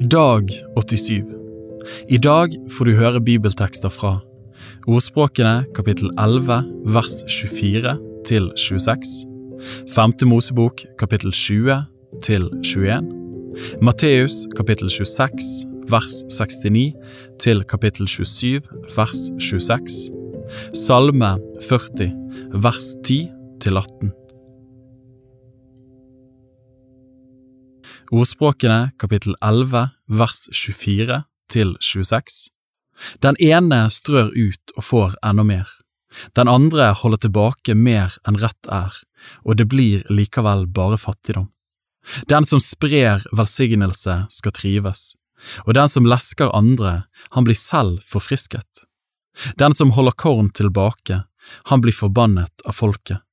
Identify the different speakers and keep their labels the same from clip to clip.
Speaker 1: Dag 87 I dag får du høre bibeltekster fra Ordspråkene kapittel 11 vers 24 til 26 Femte Mosebok kapittel 20 til 21 Matteus kapittel 26 vers 69 til kapittel 27 vers 26 Salme 40 vers 10 til 18 Ordspråkene kapittel 11 vers 24 til 26 Den ene strør ut og får enda mer. Den andre holder tilbake mer enn rett er, og det blir likevel bare fattigdom. Den som sprer velsignelse skal trives, og den som lesker andre, han blir selv forfrisket. Den som holder korn tilbake, han blir forbannet av folket,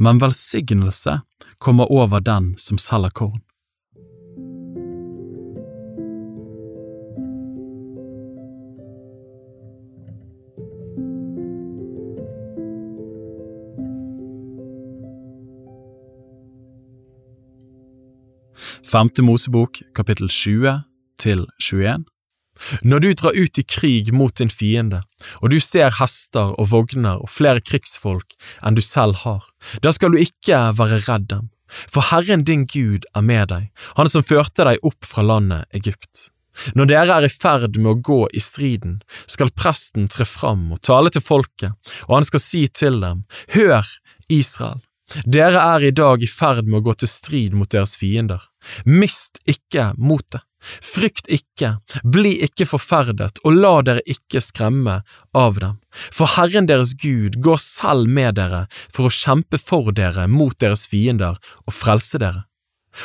Speaker 1: men velsignelse kommer over den som selger korn. Femte Mosebok kapittel 20 til 21 Når du drar ut i krig mot din fiende, og du ser hester og vogner og flere krigsfolk enn du selv har, da skal du ikke være redd dem, for Herren din Gud er med deg, Han som førte deg opp fra landet Egypt. Når dere er i ferd med å gå i striden, skal presten tre fram og tale til folket, og han skal si til dem, Hør, Israel, dere er i dag i ferd med å gå til strid mot deres fiender. Mist ikke motet. Frykt ikke, bli ikke forferdet, og la dere ikke skremme av dem. For Herren deres Gud går selv med dere for å kjempe for dere mot deres fiender og frelse dere.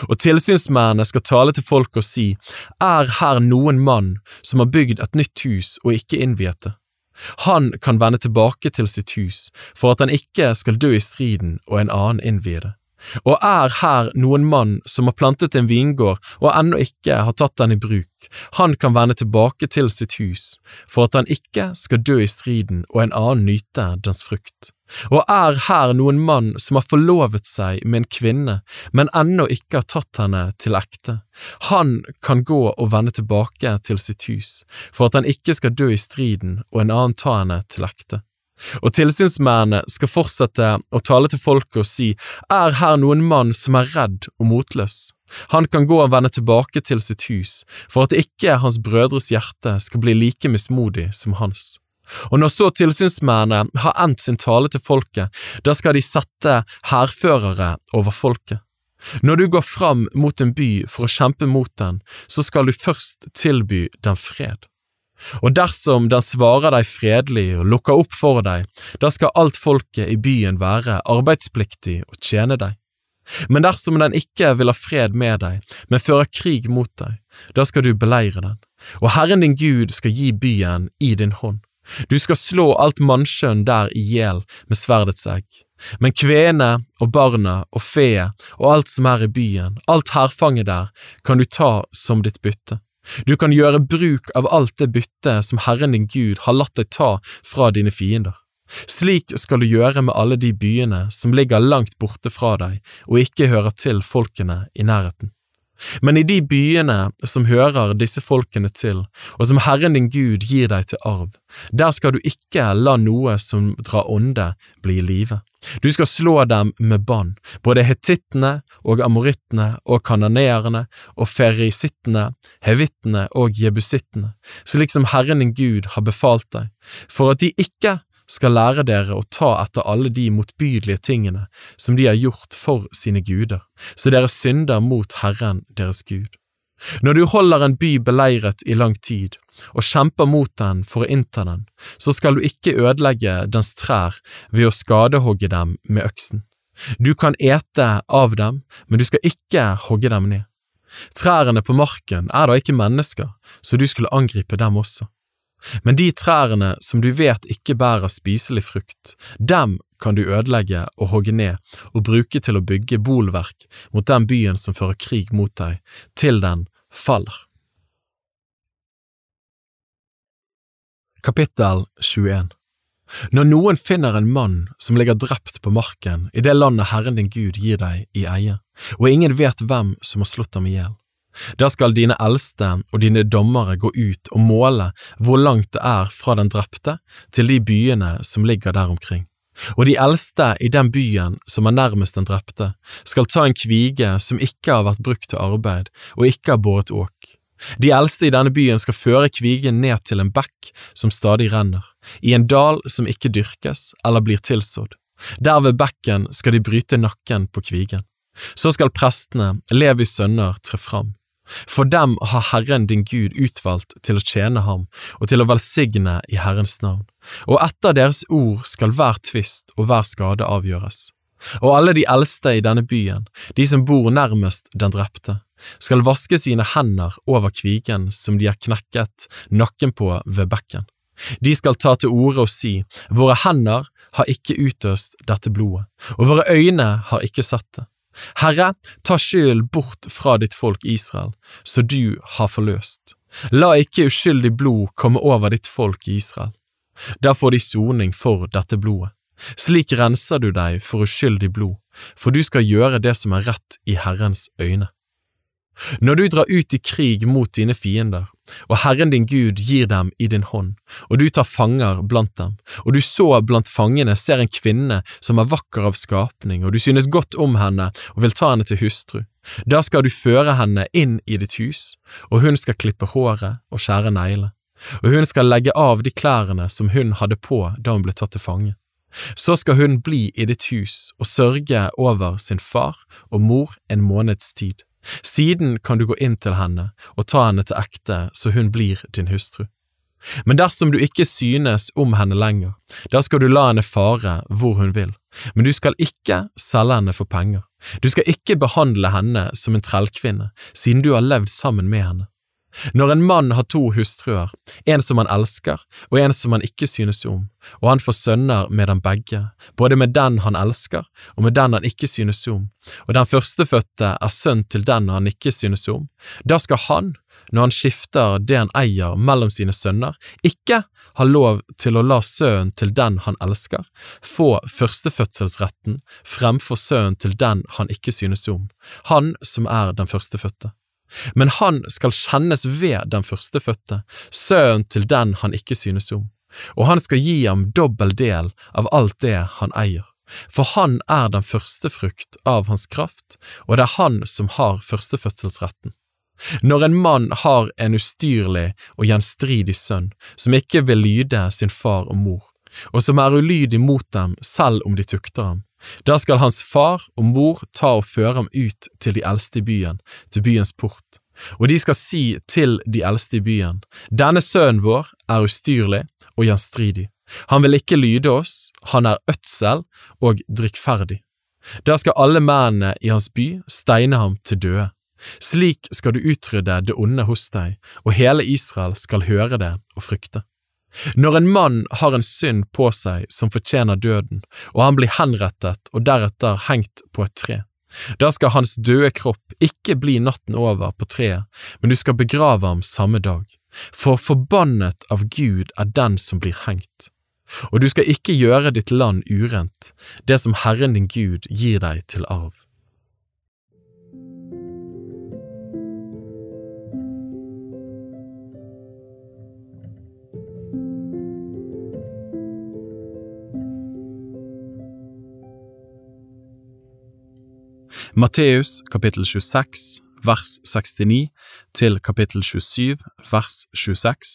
Speaker 1: Og tilsynsmennene skal tale til folk og si, Er her noen mann som har bygd et nytt hus og ikke innviet det? Han kan vende tilbake til sitt hus for at han ikke skal dø i striden og en annen innvie det. Og er her noen mann som har plantet en vingård og ennå ikke har tatt den i bruk, han kan vende tilbake til sitt hus, for at han ikke skal dø i striden og en annen nyte dens frukt. Og er her noen mann som har forlovet seg med en kvinne, men ennå ikke har tatt henne til ekte, han kan gå og vende tilbake til sitt hus, for at han ikke skal dø i striden og en annen ta henne til ekte. Og tilsynsmennene skal fortsette å tale til folket og si, er her noen mann som er redd og motløs? Han kan gå og vende tilbake til sitt hus, for at ikke hans brødres hjerte skal bli like mismodig som hans. Og når så tilsynsmennene har endt sin tale til folket, da skal de sette hærførere over folket. Når du går fram mot en by for å kjempe mot den, så skal du først tilby den fred. Og dersom den svarer deg fredelig og lukker opp for deg, da skal alt folket i byen være arbeidspliktig og tjene deg. Men dersom den ikke vil ha fred med deg, men fører krig mot deg, da skal du beleire den, og Herren din Gud skal gi byen i din hånd. Du skal slå alt mannskjønn der i hjel med sverdets egg. Men kvene og barna og feet og alt som er i byen, alt hærfanget der, kan du ta som ditt bytte. Du kan gjøre bruk av alt det byttet som Herren din Gud har latt deg ta fra dine fiender. Slik skal du gjøre med alle de byene som ligger langt borte fra deg og ikke hører til folkene i nærheten. Men i de byene som hører disse folkene til, og som Herren din Gud gir deg til arv, der skal du ikke la noe som drar ånde bli i live. Du skal slå dem med bann, både hetittene og amorittene og kananeerne og ferisittene, hevittene og jebusittene, slik som Herren din Gud har befalt deg, for at de ikke skal lære dere å ta etter alle de motbydelige tingene som de har gjort for sine guder, så dere synder mot Herren deres Gud. Når du holder en by beleiret i lang tid, og kjemper mot den for å innta den, så skal du ikke ødelegge dens trær ved å skadehogge dem med øksen. Du kan ete av dem, men du skal ikke hogge dem ned. Trærne på marken er da ikke mennesker, så du skulle angripe dem også. Men de trærne som du vet ikke bærer spiselig frukt, dem kan du ødelegge og hogge ned og bruke til å bygge bolverk mot den byen som fører krig mot deg, til den faller. Kapittel 21 Når noen finner en mann som ligger drept på marken i det landet Herren din Gud gir deg i eie, og ingen vet hvem som har slått ham i hjel, Da skal dine eldste og dine dommere gå ut og måle hvor langt det er fra den drepte til de byene som ligger der omkring. Og de eldste i den byen som er nærmest den drepte, skal ta en kvige som ikke har vært brukt til arbeid og ikke har båret åk. De eldste i denne byen skal føre kvigen ned til en bekk som stadig renner, i en dal som ikke dyrkes eller blir tilsådd. Der ved bekken skal de bryte nakken på kvigen. Så skal prestene, Levis sønner, tre fram. For dem har Herren din Gud utvalgt til å tjene ham og til å velsigne i Herrens navn, og etter deres ord skal hver tvist og hver skade avgjøres. Og alle de eldste i denne byen, de som bor nærmest den drepte, skal vaske sine hender over kvigen som de har knekket nakken på ved bekken. De skal ta til orde og si, våre hender har ikke utøst dette blodet, og våre øyne har ikke sett det. Herre, ta skylden bort fra ditt folk Israel, så du har forløst. La ikke uskyldig blod komme over ditt folk Israel. Da får de soning for dette blodet. Slik renser du deg for uskyldig blod, for du skal gjøre det som er rett i Herrens øyne. Når du drar ut i krig mot dine fiender, og Herren din Gud gir dem i din hånd, og du tar fanger blant dem, og du så blant fangene ser en kvinne som er vakker av skapning, og du synes godt om henne og vil ta henne til hustru, da skal du føre henne inn i ditt hus, og hun skal klippe håret og skjære neglene, og hun skal legge av de klærne som hun hadde på da hun ble tatt til fange. Så skal hun bli i ditt hus og sørge over sin far og mor en måneds tid. Siden kan du gå inn til henne og ta henne til ekte så hun blir din hustru. Men dersom du ikke synes om henne lenger, da skal du la henne fare hvor hun vil, men du skal ikke selge henne for penger. Du skal ikke behandle henne som en trellkvinne, siden du har levd sammen med henne. Når en mann har to hustruer, en som han elsker og en som han ikke synes om, og han får sønner med dem begge, både med den han elsker og med den han ikke synes om, og den førstefødte er sønn til den han ikke synes om, da skal han, når han skifter det han eier mellom sine sønner, ikke ha lov til å la sønnen til den han elsker, få førstefødselsretten fremfor sønnen til den han ikke synes om, han som er den førstefødte. Men han skal kjennes ved den førstefødte, sønnen til den han ikke synes om, og han skal gi ham dobbel del av alt det han eier. For han er den første frukt av hans kraft, og det er han som har førstefødselsretten. Når en mann har en ustyrlig og gjenstridig sønn som ikke vil lyde sin far og mor, og som er ulydig mot dem selv om de tukter ham, da skal hans far og mor ta og føre ham ut til de eldste i byen, til byens port, og de skal si til de eldste i byen, denne sønnen vår er ustyrlig og gjenstridig, han vil ikke lyde oss, han er ødsel og drikkferdig. Da skal alle mennene i hans by steine ham til døde. Slik skal du utrydde det onde hos deg, og hele Israel skal høre det og frykte. Når en mann har en synd på seg som fortjener døden, og han blir henrettet og deretter hengt på et tre, da skal hans døde kropp ikke bli natten over på treet, men du skal begrave ham samme dag, for forbannet av Gud er den som blir hengt. Og du skal ikke gjøre ditt land urent, det som Herren din Gud gir deg til arv. Matteus kapittel 26 vers 69 til kapittel 27 vers 26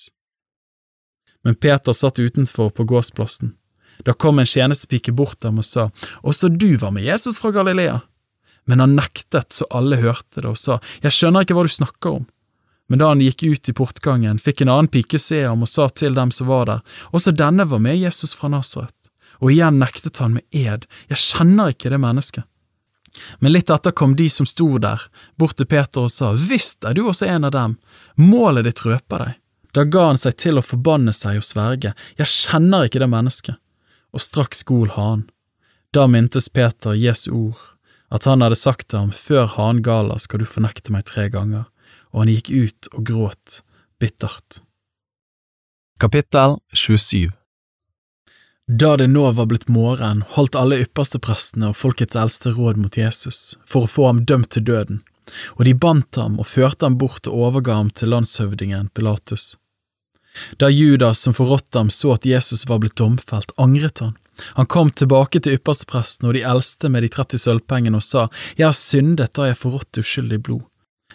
Speaker 1: Men Peter satt utenfor på gårdsplassen. Da kom en tjenestepike bort ham og sa, Også du var med Jesus fra Galilea. Men han nektet så alle hørte det og sa, Jeg skjønner ikke hva du snakker om. Men da han gikk ut i portgangen, fikk en annen pike se ham og sa til dem som var der, Også denne var med Jesus fra Nasaret. Og igjen nektet han med ed, Jeg kjenner ikke det mennesket. Men litt etter kom de som sto der, bort til Peter og sa, Visst er du også en av dem, målet ditt røper deg. Da ga han seg til å forbanne seg og sverge, jeg kjenner ikke det mennesket, og straks gol han. Da mintes Peter Jesu ord, at han hadde sagt til ham, før hanen galer skal du fornekte meg tre ganger, og han gikk ut og gråt bittert. Kapittel 27 da det nå var blitt morgen, holdt alle yppersteprestene og folkets eldste råd mot Jesus, for å få ham dømt til døden, og de bandt ham og førte ham bort og overga ham til landshøvdingen Pilatus. Da Judas som forrådte ham så at Jesus var blitt domfelt, angret han. Han kom tilbake til ypperstepresten og de eldste med de 30 sølvpengene og sa, Jeg har syndet da jeg forrådt uskyldig blod.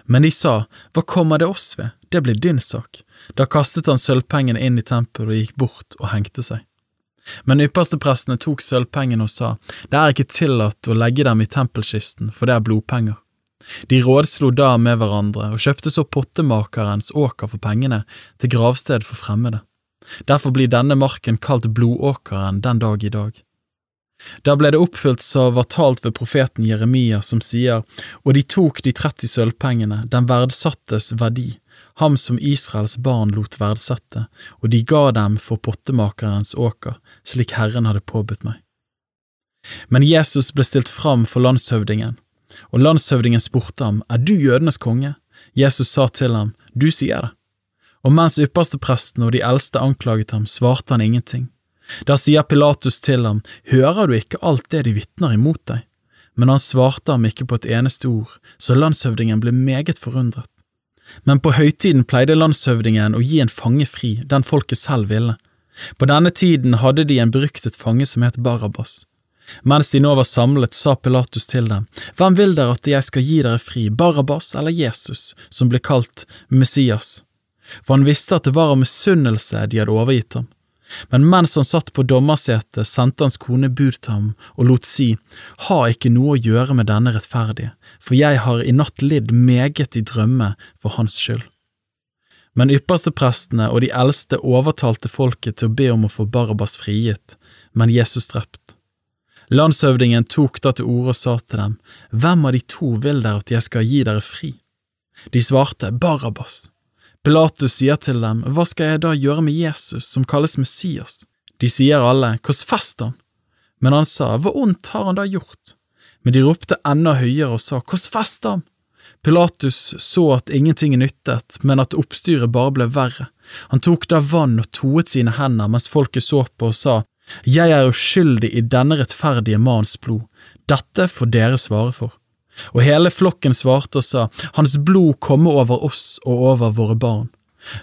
Speaker 1: Men de sa, Hva kommer det oss ved, det blir din sak. Da kastet han sølvpengene inn i tempelet og gikk bort og hengte seg. Men yppersteprestene tok sølvpengene og sa, Det er ikke tillatt å legge dem i tempelkisten, for det er blodpenger. De rådslo da med hverandre og kjøpte så pottemakerens åker for pengene til gravsted for fremmede. Derfor blir denne marken kalt Blodåkeren den dag i dag. Da ble det oppfylt som var talt ved profeten Jeremia, som sier, og de tok de 30 sølvpengene, den verdsattes verdi, ham som Israels barn lot verdsette, og de ga dem for pottemakerens åker, slik Herren hadde påbudt meg. Men Jesus ble stilt fram for landshøvdingen, og landshøvdingen spurte ham, Er du jødenes konge? Jesus sa til ham, Du sier det. Og mens ypperstepresten og de eldste anklaget ham, svarte han ingenting. Da sier Pilatus til ham, Hører du ikke alt det de vitner imot deg? Men han svarte ham ikke på et eneste ord, så landshøvdingen ble meget forundret. Men på høytiden pleide landshøvdingen å gi en fange fri, den folket selv ville. På denne tiden hadde de en beryktet fange som het Barabas. Mens de nå var samlet, sa Pilatus til dem, Hvem vil dere at jeg skal gi dere fri, Barabas eller Jesus, som ble kalt Messias? For han visste at det var av misunnelse de hadde overgitt ham. Men mens han satt på dommersetet, sendte hans kone bud til ham og lot si, Ha ikke noe å gjøre med denne rettferdige, for jeg har i natt lidd meget i drømme for hans skyld. Men yppersteprestene og de eldste overtalte folket til å be om å få Barabas frigitt, men Jesus drept. Landshøvdingen tok da til orde og sa til dem, Hvem av de to vil dere at jeg skal gi dere fri? De svarte, Barabas. Pilatus sier til dem, Hva skal jeg da gjøre med Jesus, som kalles Messias? De sier alle, «Hvordan fester han?» Men han sa, Hva ondt har han da gjort? Men de ropte enda høyere og sa, Korsfest ham! Pilatus så at ingenting nyttet, men at oppstyret bare ble verre. Han tok da vann og toet sine hender mens folket så på og sa, jeg er uskyldig i denne rettferdige manns blod, dette får dere svare for. Og hele flokken svarte og sa, Hans blod komme over oss og over våre barn.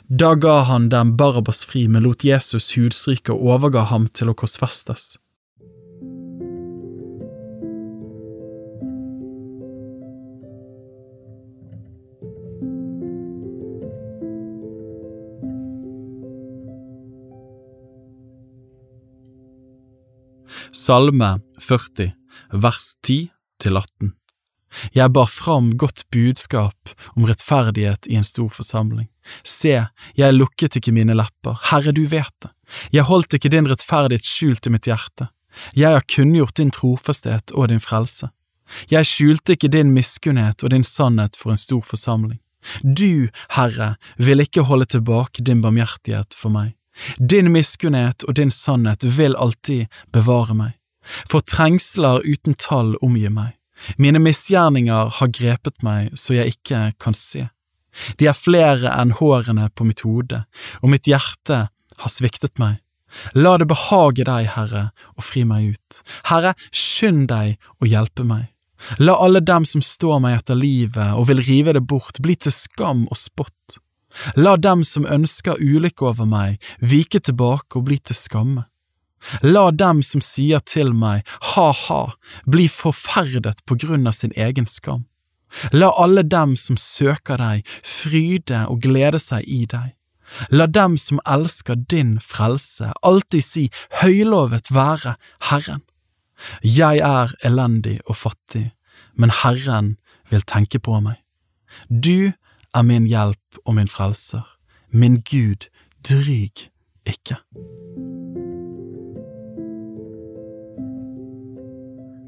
Speaker 1: Da ga han dem Barabas fri, men lot Jesus hudstryke og overga ham til å korsfestes. Salme 40, vers 10 til 18. Jeg bar fram godt budskap om rettferdighet i en stor forsamling. Se, jeg lukket ikke mine lepper, Herre, du vet det. Jeg holdt ikke din rettferdighet skjult i mitt hjerte. Jeg har kunngjort din trofasthet og din frelse. Jeg skjulte ikke din miskunnhet og din sannhet for en stor forsamling. Du, Herre, vil ikke holde tilbake din barmhjertighet for meg. Din miskunnhet og din sannhet vil alltid bevare meg, for trengsler uten tall omgir meg. Mine misgjerninger har grepet meg så jeg ikke kan se. De er flere enn hårene på mitt hode, og mitt hjerte har sviktet meg. La det behage deg, Herre, og fri meg ut. Herre, skynd deg å hjelpe meg. La alle dem som står meg etter livet og vil rive det bort, bli til skam og spott. La dem som ønsker ulykke over meg, vike tilbake og bli til skamme. La dem som sier til meg ha-ha, bli forferdet på grunn av sin egen skam. La alle dem som søker deg, fryde og glede seg i deg. La dem som elsker din frelse, alltid si høylovet være Herren. Jeg er elendig og fattig, men Herren vil tenke på meg. Du er min hjelp og min frelser, min Gud, dryg ikke.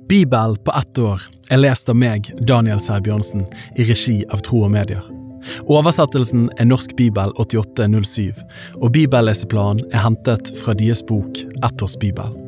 Speaker 1: Bibel på ett år er lest av meg, Daniel Sæbjørnsen, i regi av Tro og Medier. Oversettelsen er Norsk bibel 8807, og bibelleseplanen er hentet fra deres bok Ett års bibel.